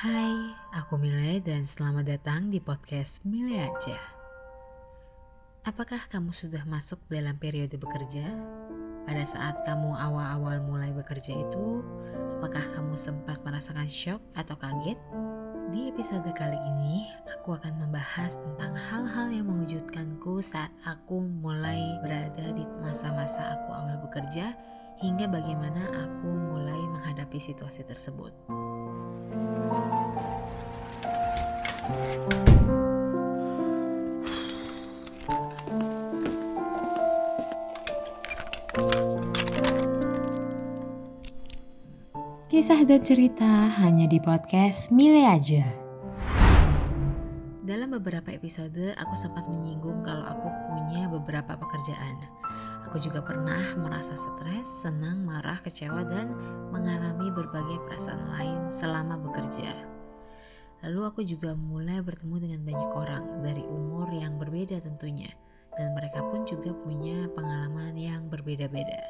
Hai, aku Mile dan selamat datang di podcast Mile aja. Apakah kamu sudah masuk dalam periode bekerja? Pada saat kamu awal-awal mulai bekerja itu, apakah kamu sempat merasakan shock atau kaget? Di episode kali ini, aku akan membahas tentang hal-hal yang mengejutkanku saat aku mulai berada di masa-masa aku awal bekerja hingga bagaimana aku mulai menghadapi situasi tersebut. Kisah dan cerita hanya di podcast Mile aja. Dalam beberapa episode, aku sempat menyinggung kalau aku punya beberapa pekerjaan. Aku juga pernah merasa stres, senang, marah, kecewa, dan mengalami berbagai perasaan lain selama bekerja. Lalu aku juga mulai bertemu dengan banyak orang dari umur yang berbeda tentunya, dan mereka pun juga punya pengalaman yang berbeda-beda.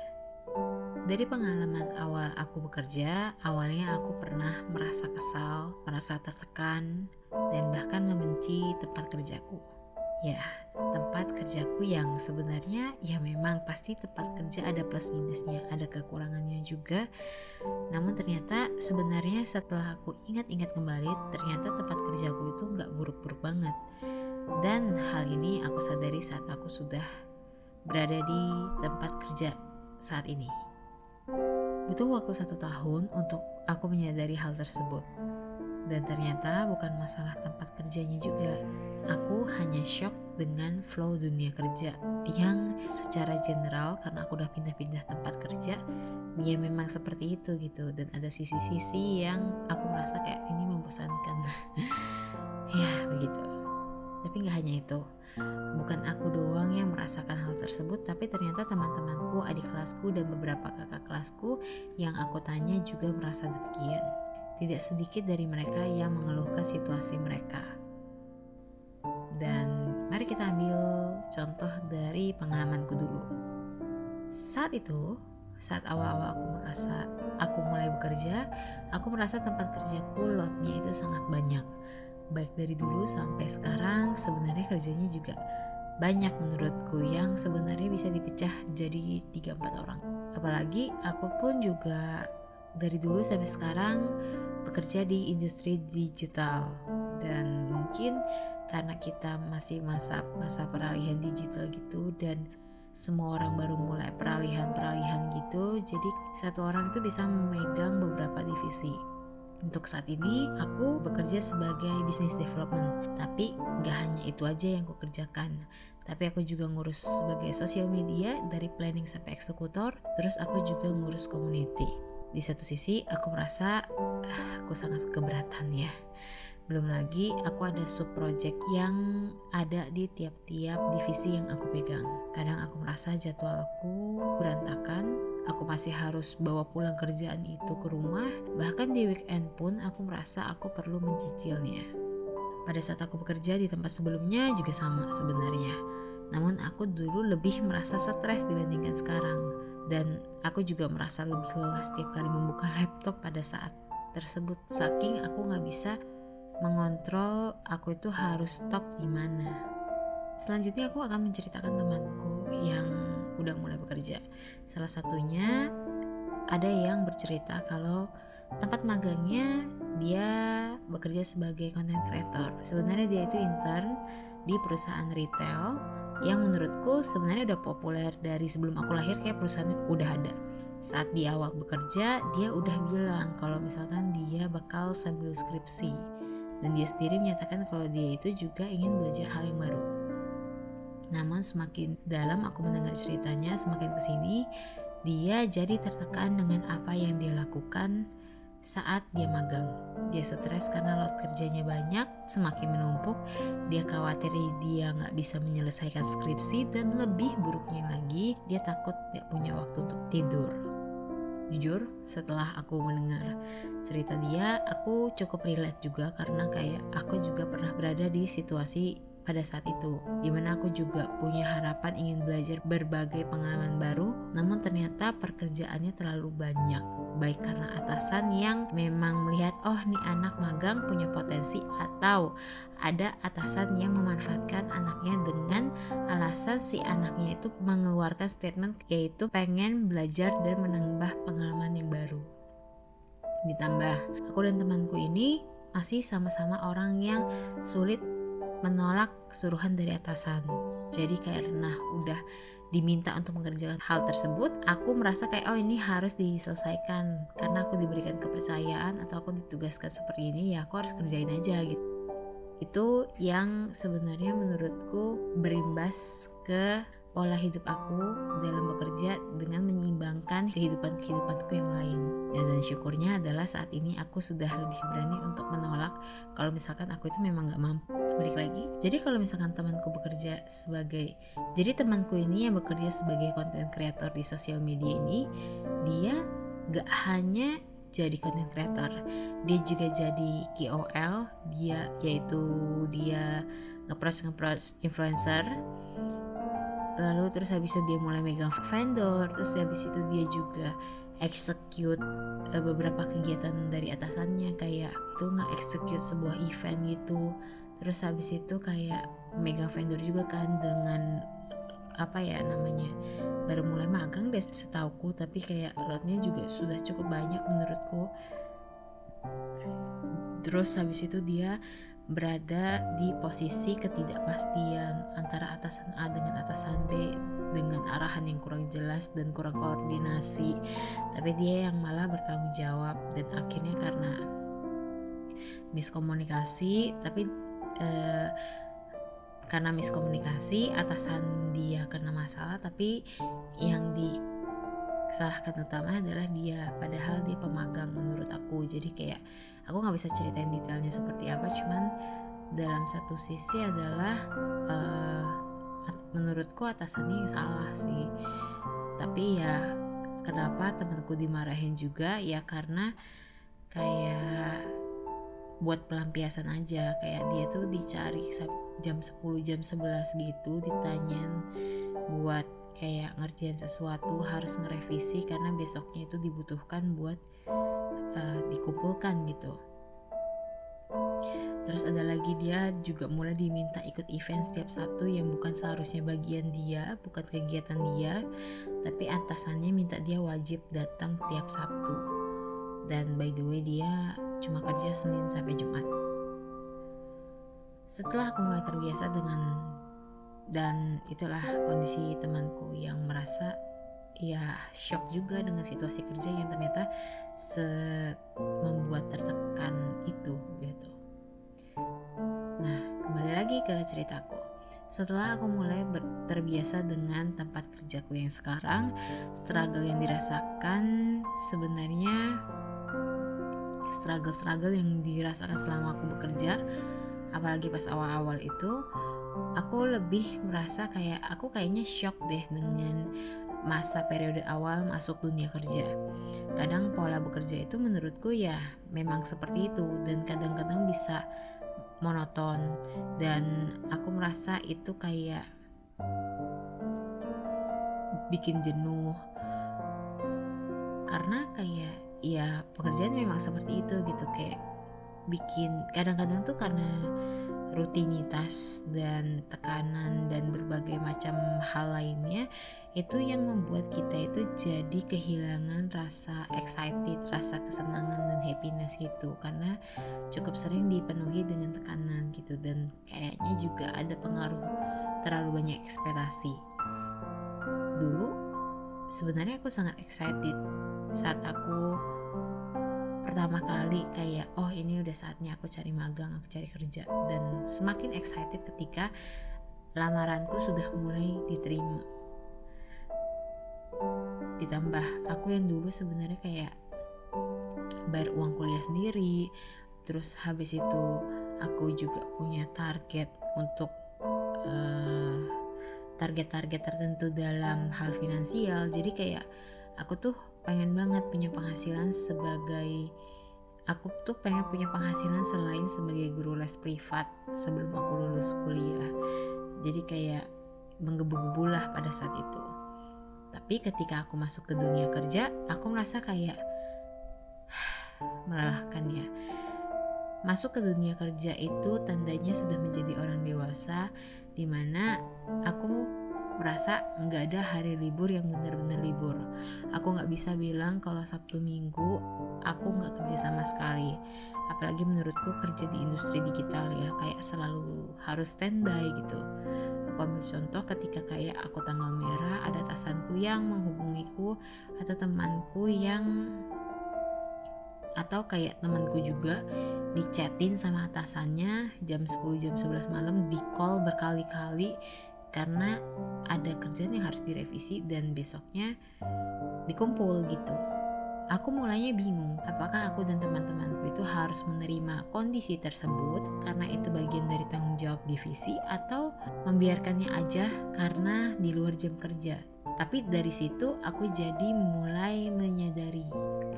Dari pengalaman awal aku bekerja, awalnya aku pernah merasa kesal, merasa tertekan, dan bahkan membenci tempat kerjaku. Ya, tempat kerjaku yang sebenarnya ya memang pasti tempat kerja ada plus minusnya, ada kekurangannya juga. Namun ternyata sebenarnya setelah aku ingat-ingat kembali, ternyata tempat kerjaku itu nggak buruk-buruk banget. Dan hal ini aku sadari saat aku sudah berada di tempat kerja saat ini. Butuh waktu satu tahun untuk aku menyadari hal tersebut. Dan ternyata bukan masalah tempat kerjanya juga. Aku hanya shock dengan flow dunia kerja yang secara general karena aku udah pindah-pindah tempat kerja ya memang seperti itu gitu dan ada sisi-sisi yang aku merasa kayak ini membosankan ya begitu tapi nggak hanya itu Bukan aku doang yang merasakan hal tersebut, tapi ternyata teman-temanku, adik kelasku, dan beberapa kakak kelasku yang aku tanya juga merasa demikian. Tidak sedikit dari mereka yang mengeluhkan situasi mereka. Dan mari kita ambil contoh dari pengalamanku dulu. Saat itu, saat awal-awal aku merasa aku mulai bekerja, aku merasa tempat kerjaku lotnya itu sangat banyak baik dari dulu sampai sekarang sebenarnya kerjanya juga banyak menurutku yang sebenarnya bisa dipecah jadi 3-4 orang. Apalagi aku pun juga dari dulu sampai sekarang bekerja di industri digital dan mungkin karena kita masih masa masa peralihan digital gitu dan semua orang baru mulai peralihan-peralihan gitu jadi satu orang itu bisa memegang beberapa divisi untuk saat ini, aku bekerja sebagai business development, tapi gak hanya itu aja yang aku kerjakan. Tapi aku juga ngurus sebagai sosial media dari planning sampai eksekutor, terus aku juga ngurus community. Di satu sisi, aku merasa uh, aku sangat keberatan ya. Belum lagi aku ada sub project yang ada di tiap-tiap divisi yang aku pegang. Kadang aku merasa jadwalku berantakan, aku masih harus bawa pulang kerjaan itu ke rumah, bahkan di weekend pun aku merasa aku perlu mencicilnya. Pada saat aku bekerja di tempat sebelumnya juga sama sebenarnya. Namun aku dulu lebih merasa stres dibandingkan sekarang. Dan aku juga merasa lebih lelah setiap kali membuka laptop pada saat tersebut. Saking aku nggak bisa mengontrol aku itu harus stop di mana. Selanjutnya aku akan menceritakan temanku yang udah mulai bekerja. Salah satunya ada yang bercerita kalau tempat magangnya dia bekerja sebagai content creator. Sebenarnya dia itu intern di perusahaan retail yang menurutku sebenarnya udah populer dari sebelum aku lahir kayak perusahaan udah ada. Saat di awal bekerja, dia udah bilang kalau misalkan dia bakal sambil skripsi. Dan dia sendiri menyatakan kalau dia itu juga ingin belajar hal yang baru. Namun semakin dalam aku mendengar ceritanya, semakin ke sini dia jadi tertekan dengan apa yang dia lakukan saat dia magang. Dia stres karena load kerjanya banyak, semakin menumpuk. Dia khawatir dia nggak bisa menyelesaikan skripsi dan lebih buruknya lagi, dia takut gak punya waktu untuk tidur. Jujur, setelah aku mendengar cerita dia, aku cukup relate juga karena kayak aku juga pernah berada di situasi pada saat itu di mana aku juga punya harapan ingin belajar berbagai pengalaman baru namun ternyata pekerjaannya terlalu banyak. Baik karena atasan yang memang melihat oh nih anak magang punya potensi atau ada atasan yang memanfaatkan anaknya dengan alasan si anaknya itu mengeluarkan statement yaitu pengen belajar dan menambah pengalaman yang baru. Ditambah aku dan temanku ini masih sama-sama orang yang sulit menolak suruhan dari atasan. Jadi karena udah diminta untuk mengerjakan hal tersebut, aku merasa kayak oh ini harus diselesaikan karena aku diberikan kepercayaan atau aku ditugaskan seperti ini ya aku harus kerjain aja gitu. Itu yang sebenarnya menurutku berimbas ke pola hidup aku dalam bekerja dengan menyeimbangkan kehidupan-kehidupanku yang lain. Ya, dan syukurnya adalah saat ini aku sudah lebih berani untuk menolak kalau misalkan aku itu memang gak mampu. Balik lagi, jadi kalau misalkan temanku bekerja sebagai, jadi temanku ini yang bekerja sebagai konten kreator di sosial media ini, dia gak hanya jadi content creator, dia juga jadi KOL, dia yaitu dia ngepros ngepros influencer lalu terus habis itu dia mulai megang vendor terus habis itu dia juga execute uh, beberapa kegiatan dari atasannya kayak itu nggak execute sebuah event gitu. Terus habis itu kayak megang vendor juga kan dengan apa ya namanya baru mulai magang deh setauku tapi kayak lotnya juga sudah cukup banyak menurutku. Terus habis itu dia berada di posisi ketidakpastian antara atasan A dengan atasan B dengan arahan yang kurang jelas dan kurang koordinasi. Tapi dia yang malah bertanggung jawab dan akhirnya karena miskomunikasi tapi eh, karena miskomunikasi atasan dia kena masalah tapi yang disalahkan utama adalah dia. Padahal dia pemagang menurut aku. Jadi kayak aku nggak bisa ceritain detailnya seperti apa cuman dalam satu sisi adalah uh, menurutku atasannya salah sih. Tapi ya kenapa temanku dimarahin juga? Ya karena kayak buat pelampiasan aja. Kayak dia tuh dicari jam 10 jam 11 gitu ditanyain buat kayak ngerjain sesuatu harus ngerevisi karena besoknya itu dibutuhkan buat uh, dikumpulkan gitu. Terus ada lagi dia juga mulai diminta ikut event setiap Sabtu yang bukan seharusnya bagian dia bukan kegiatan dia tapi atasannya minta dia wajib datang tiap Sabtu. Dan by the way dia cuma kerja Senin sampai Jumat. Setelah aku mulai terbiasa dengan dan itulah kondisi temanku yang merasa ya shock juga dengan situasi kerja yang ternyata se membuat tertekan itu gitu. Nah, kembali lagi ke ceritaku. Setelah aku mulai terbiasa dengan tempat kerjaku yang sekarang, struggle yang dirasakan sebenarnya struggle-struggle yang dirasakan selama aku bekerja, apalagi pas awal-awal itu, aku lebih merasa kayak aku kayaknya shock deh dengan masa periode awal masuk dunia kerja. Kadang pola bekerja itu menurutku ya memang seperti itu dan kadang-kadang bisa monoton dan aku merasa itu kayak bikin jenuh karena kayak ya pekerjaan memang seperti itu gitu kayak bikin kadang-kadang tuh karena rutinitas dan tekanan dan berbagai macam hal lainnya itu yang membuat kita itu jadi kehilangan rasa excited, rasa kesenangan dan happiness gitu karena cukup sering dipenuhi dengan tekanan gitu dan kayaknya juga ada pengaruh terlalu banyak ekspektasi. Dulu sebenarnya aku sangat excited saat aku pertama kali kayak oh ini udah saatnya aku cari magang aku cari kerja. Dan semakin excited ketika lamaranku sudah mulai diterima. Ditambah aku yang dulu sebenarnya kayak bayar uang kuliah sendiri terus habis itu aku juga punya target untuk uh, target-target tertentu dalam hal finansial. Jadi kayak aku tuh pengen banget punya penghasilan sebagai aku tuh pengen punya penghasilan selain sebagai guru les privat sebelum aku lulus kuliah. Jadi kayak menggebu-gebu lah pada saat itu. Tapi ketika aku masuk ke dunia kerja aku merasa kayak melelahkan ya. Masuk ke dunia kerja itu tandanya sudah menjadi orang dewasa di mana aku merasa nggak ada hari libur yang benar-benar libur. Aku nggak bisa bilang kalau Sabtu Minggu aku nggak kerja sama sekali. Apalagi menurutku kerja di industri digital ya kayak selalu harus standby gitu. Aku ambil contoh ketika kayak aku tanggal merah ada atasanku yang menghubungiku atau temanku yang atau kayak temanku juga dichatin sama atasannya jam 10 jam 11 malam di call berkali-kali karena ada kerjaan yang harus direvisi dan besoknya dikumpul gitu. Aku mulainya bingung, apakah aku dan teman-temanku itu harus menerima kondisi tersebut karena itu bagian dari tanggung jawab divisi atau membiarkannya aja karena di luar jam kerja. Tapi dari situ aku jadi mulai menyadari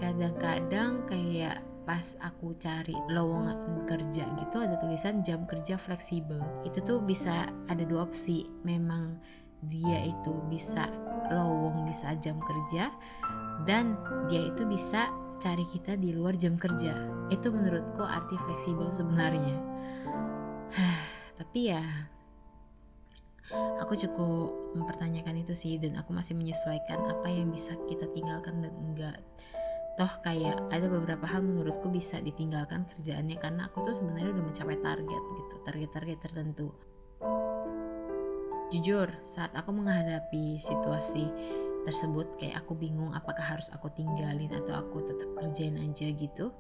kadang-kadang kayak pas aku cari lowongan kerja gitu ada tulisan jam kerja fleksibel. Itu tuh bisa ada dua opsi. Memang dia itu bisa lowong di saat jam kerja dan dia itu bisa cari kita di luar jam kerja. Itu menurutku arti fleksibel sebenarnya. Tapi ya aku cukup mempertanyakan itu sih dan aku masih menyesuaikan apa yang bisa kita tinggalkan dan enggak toh kayak ada beberapa hal menurutku bisa ditinggalkan kerjaannya karena aku tuh sebenarnya udah mencapai target gitu target-target tertentu. Jujur saat aku menghadapi situasi tersebut kayak aku bingung apakah harus aku tinggalin atau aku tetap kerjain aja gitu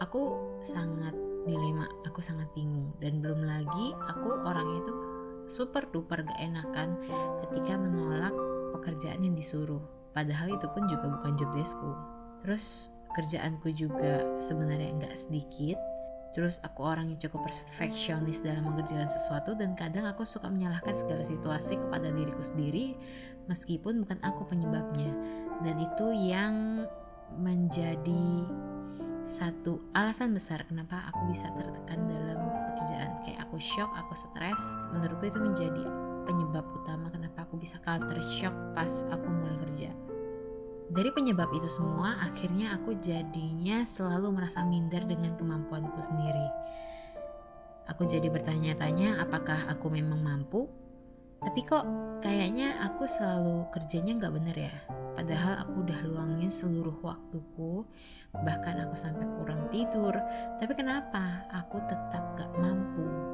aku sangat dilema aku sangat bingung. Dan belum lagi aku orang itu super duper gak enakan ketika menolak pekerjaan yang disuruh. Padahal itu pun juga bukan job deskku Terus kerjaanku juga sebenarnya nggak sedikit. Terus aku orang yang cukup perfeksionis dalam mengerjakan sesuatu dan kadang aku suka menyalahkan segala situasi kepada diriku sendiri meskipun bukan aku penyebabnya. Dan itu yang menjadi satu alasan besar kenapa aku bisa tertekan dalam pekerjaan. Kayak aku shock, aku stres. Menurutku itu menjadi penyebab utama kenapa aku bisa culture shock pas aku mulai kerja. Dari penyebab itu semua, akhirnya aku jadinya selalu merasa minder dengan kemampuanku sendiri. Aku jadi bertanya-tanya apakah aku memang mampu, tapi kok kayaknya aku selalu kerjanya nggak bener ya. Padahal aku udah luangin seluruh waktuku, bahkan aku sampai kurang tidur. Tapi kenapa aku tetap gak mampu?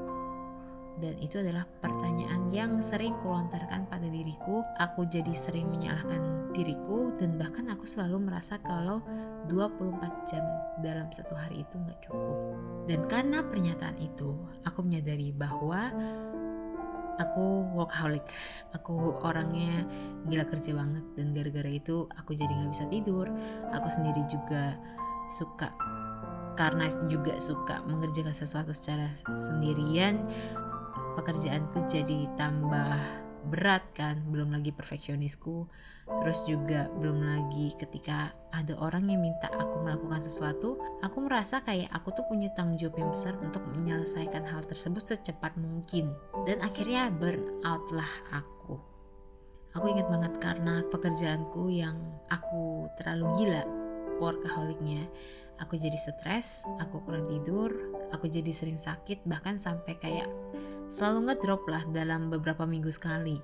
Dan itu adalah pertanyaan yang sering kulontarkan pada diriku. Aku jadi sering menyalahkan diriku dan bahkan aku selalu merasa kalau 24 jam dalam satu hari itu nggak cukup. Dan karena pernyataan itu, aku menyadari bahwa aku workaholic. Aku orangnya gila kerja banget dan gara-gara itu aku jadi nggak bisa tidur. Aku sendiri juga suka karena juga suka mengerjakan sesuatu secara sendirian pekerjaanku jadi tambah berat kan belum lagi perfeksionisku. Terus juga belum lagi ketika ada orang yang minta aku melakukan sesuatu aku merasa kayak aku tuh punya tanggung jawab yang besar untuk menyelesaikan hal tersebut secepat mungkin. Dan akhirnya burn out lah aku. Aku ingat banget karena pekerjaanku yang aku terlalu gila workaholicnya. Aku jadi stres aku kurang tidur aku jadi sering sakit bahkan sampai kayak selalu ngedrop lah dalam beberapa minggu sekali.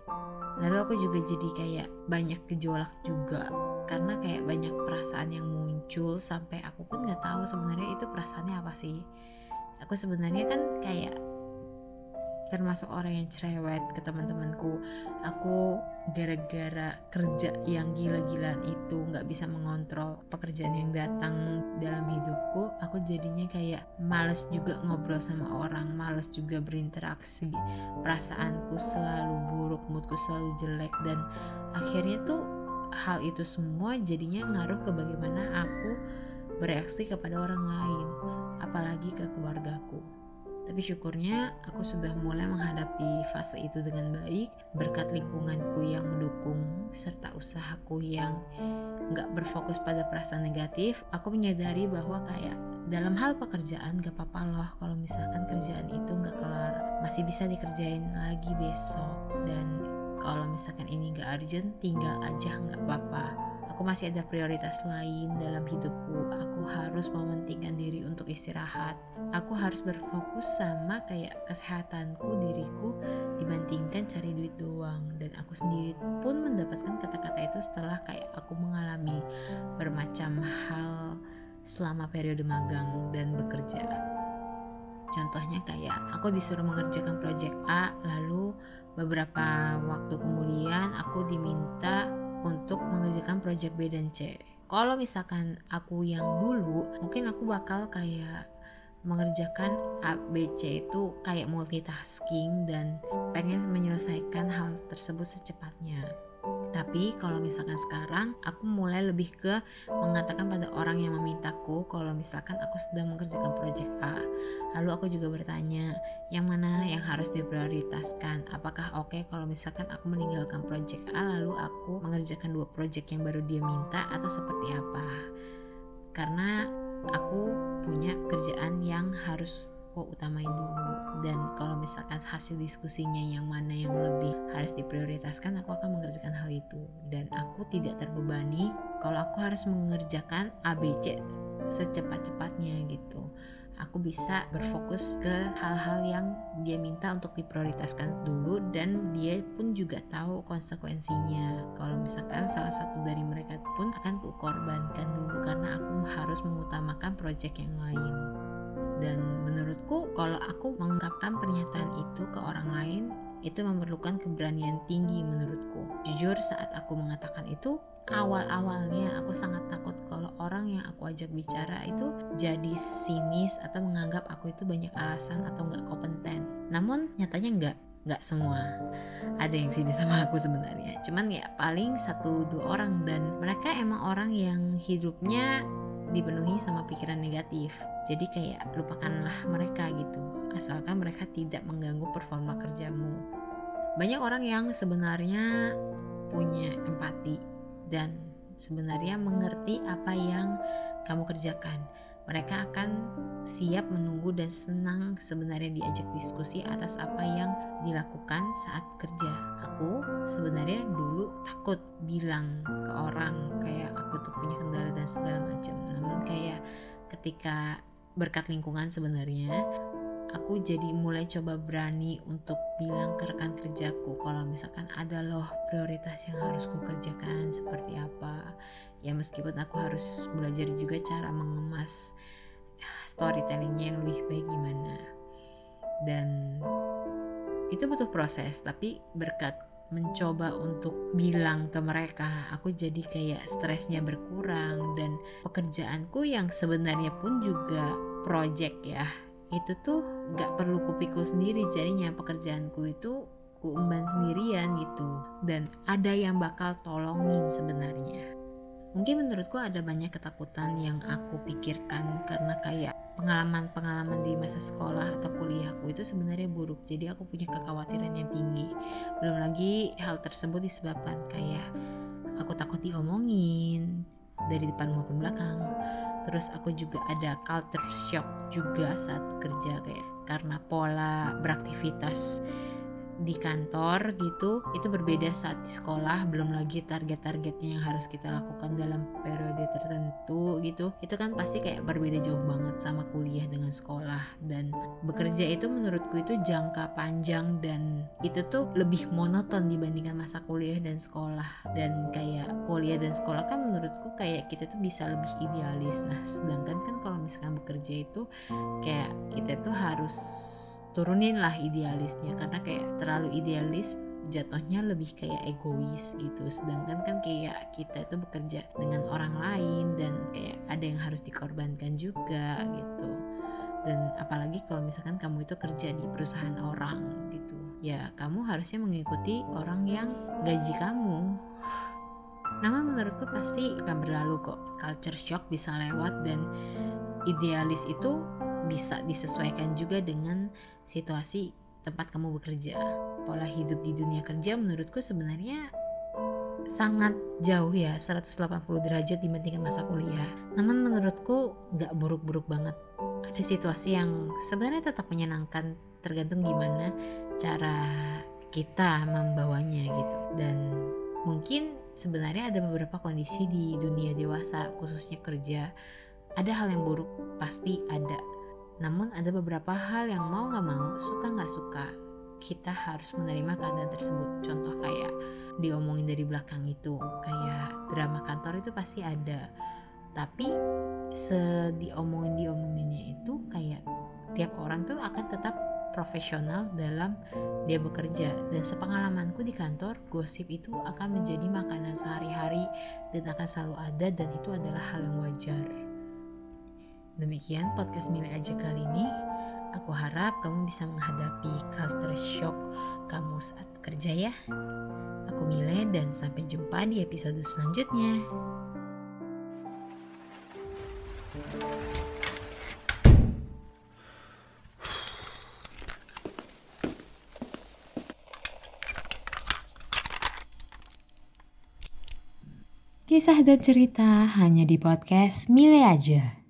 Lalu aku juga jadi kayak banyak gejolak juga karena kayak banyak perasaan yang muncul sampai aku pun nggak tahu sebenarnya itu perasaannya apa sih. Aku sebenarnya kan kayak termasuk orang yang cerewet ke teman-temanku. Aku gara-gara kerja yang gila-gilaan itu nggak bisa mengontrol pekerjaan yang datang dalam hidupku aku jadinya kayak males juga ngobrol sama orang males juga berinteraksi. Perasaanku selalu buruk moodku selalu jelek dan akhirnya tuh hal itu semua jadinya ngaruh ke bagaimana aku bereaksi kepada orang lain apalagi ke keluargaku tapi syukurnya aku sudah mulai menghadapi fase itu dengan baik. Berkat lingkunganku yang mendukung serta usahaku yang nggak berfokus pada perasaan negatif. Aku menyadari bahwa kayak dalam hal pekerjaan gak apa-apa loh kalau misalkan kerjaan itu gak kelar. Masih bisa dikerjain lagi besok. Dan kalau misalkan ini gak urgent tinggal aja gak apa-apa aku masih ada prioritas lain dalam hidupku. Aku harus mementingkan diri untuk istirahat. Aku harus berfokus sama kayak kesehatanku diriku dibandingkan cari duit doang. Dan aku sendiri pun mendapatkan kata-kata itu setelah kayak aku mengalami bermacam hal selama periode magang dan bekerja. Contohnya kayak aku disuruh mengerjakan proyek A, lalu beberapa waktu kemudian aku diminta untuk mengerjakan proyek B dan C. Kalau misalkan aku yang dulu, mungkin aku bakal kayak mengerjakan A, B, C itu kayak multitasking dan pengen menyelesaikan hal tersebut secepatnya. Tapi kalau misalkan sekarang aku mulai lebih ke mengatakan pada orang yang memintaku kalau misalkan aku sedang mengerjakan proyek A. Lalu aku juga bertanya, yang mana yang harus diprioritaskan? Apakah oke okay kalau misalkan aku meninggalkan proyek A lalu aku mengerjakan dua proyek yang baru dia minta atau seperti apa? Karena aku punya kerjaan yang harus aku utamain dulu. Dan kalau misalkan hasil diskusinya yang mana yang lebih harus diprioritaskan aku akan mengerjakan hal itu. Dan aku tidak terbebani kalau aku harus mengerjakan ABC secepat-cepatnya gitu. Aku bisa berfokus ke hal-hal yang dia minta untuk diprioritaskan dulu dan dia pun juga tahu konsekuensinya. Kalau misalkan salah satu dari mereka pun akan kukorbankan dulu karena aku harus mengutamakan proyek yang lain dan menurutku kalau aku mengungkapkan pernyataan itu ke orang lain itu memerlukan keberanian tinggi menurutku. Jujur saat aku mengatakan itu awal-awalnya aku sangat takut kalau orang yang aku ajak bicara itu jadi sinis atau menganggap aku itu banyak alasan atau nggak kompeten. Namun nyatanya nggak nggak semua. Ada yang sini sama aku sebenarnya. Cuman ya paling satu dua orang. Dan mereka emang orang yang hidupnya dipenuhi sama pikiran negatif. Jadi kayak lupakanlah mereka gitu, asalkan mereka tidak mengganggu performa kerjamu. Banyak orang yang sebenarnya punya empati dan sebenarnya mengerti apa yang kamu kerjakan. Mereka akan siap menunggu dan senang sebenarnya diajak diskusi atas apa yang dilakukan saat kerja. Aku sebenarnya dulu takut bilang ke orang kayak aku tuh punya kendala dan segala macam. Namun kayak ketika berkat lingkungan sebenarnya aku jadi mulai coba berani untuk bilang ke rekan kerjaku kalau misalkan ada loh prioritas yang harus ku kerjakan seperti apa ya meskipun aku harus belajar juga cara mengemas storytellingnya yang lebih baik gimana. Dan itu butuh proses tapi berkat mencoba untuk bilang ke mereka aku jadi kayak stresnya berkurang dan pekerjaanku yang sebenarnya pun juga project ya itu tuh gak perlu kupikul sendiri. Jadinya pekerjaanku itu kuemban sendirian gitu. Dan ada yang bakal tolongin sebenarnya Mungkin menurutku ada banyak ketakutan yang aku pikirkan karena kayak pengalaman-pengalaman di masa sekolah atau kuliahku itu sebenarnya buruk. Jadi aku punya kekhawatiran yang tinggi. Belum lagi hal tersebut disebabkan kayak aku takut diomongin dari depan maupun belakang. Terus aku juga ada culture shock juga saat kerja kayak karena pola beraktivitas di kantor gitu itu berbeda saat di sekolah belum lagi target-targetnya yang harus kita lakukan dalam periode tertentu gitu. Itu kan pasti kayak berbeda jauh banget sama kuliah dengan sekolah. Dan bekerja itu menurutku itu jangka panjang dan itu tuh lebih monoton dibandingkan masa kuliah dan sekolah. Dan kayak kuliah dan sekolah kan menurutku kayak kita tuh bisa lebih idealis. Nah sedangkan kan kalau misalkan bekerja itu kayak kita tuh harus turunin lah idealisnya karena kayak terlalu idealis jatuhnya lebih kayak egois gitu. Sedangkan kan kayak kita itu bekerja dengan orang lain dan kayak ada yang harus dikorbankan juga gitu. Dan apalagi kalau misalkan kamu itu kerja di perusahaan orang gitu ya kamu harusnya mengikuti orang yang gaji kamu. Namun menurutku pasti akan berlalu kok. Culture shock bisa lewat dan idealis itu bisa disesuaikan juga dengan situasi tempat kamu bekerja. Pola hidup di dunia kerja menurutku sebenarnya sangat jauh ya 180 derajat dibandingkan masa kuliah. Namun menurutku nggak buruk-buruk banget. Ada situasi yang sebenarnya tetap menyenangkan tergantung gimana cara kita membawanya gitu. Dan mungkin sebenarnya ada beberapa kondisi di dunia dewasa khususnya kerja. Ada hal yang buruk pasti ada namun ada beberapa hal yang mau gak mau suka gak suka kita harus menerima keadaan tersebut. Contoh kayak diomongin dari belakang itu kayak drama kantor itu pasti ada. Tapi se diomongin diomonginnya itu kayak tiap orang tuh akan tetap profesional dalam dia bekerja. Dan sepengalamanku di kantor gosip itu akan menjadi makanan sehari-hari dan akan selalu ada dan itu adalah hal yang wajar demikian podcast milik aja kali ini aku harap kamu bisa menghadapi culture shock kamu saat kerja ya Aku Mile dan sampai jumpa di episode selanjutnya. Kisah dan cerita hanya di podcast Mile aja.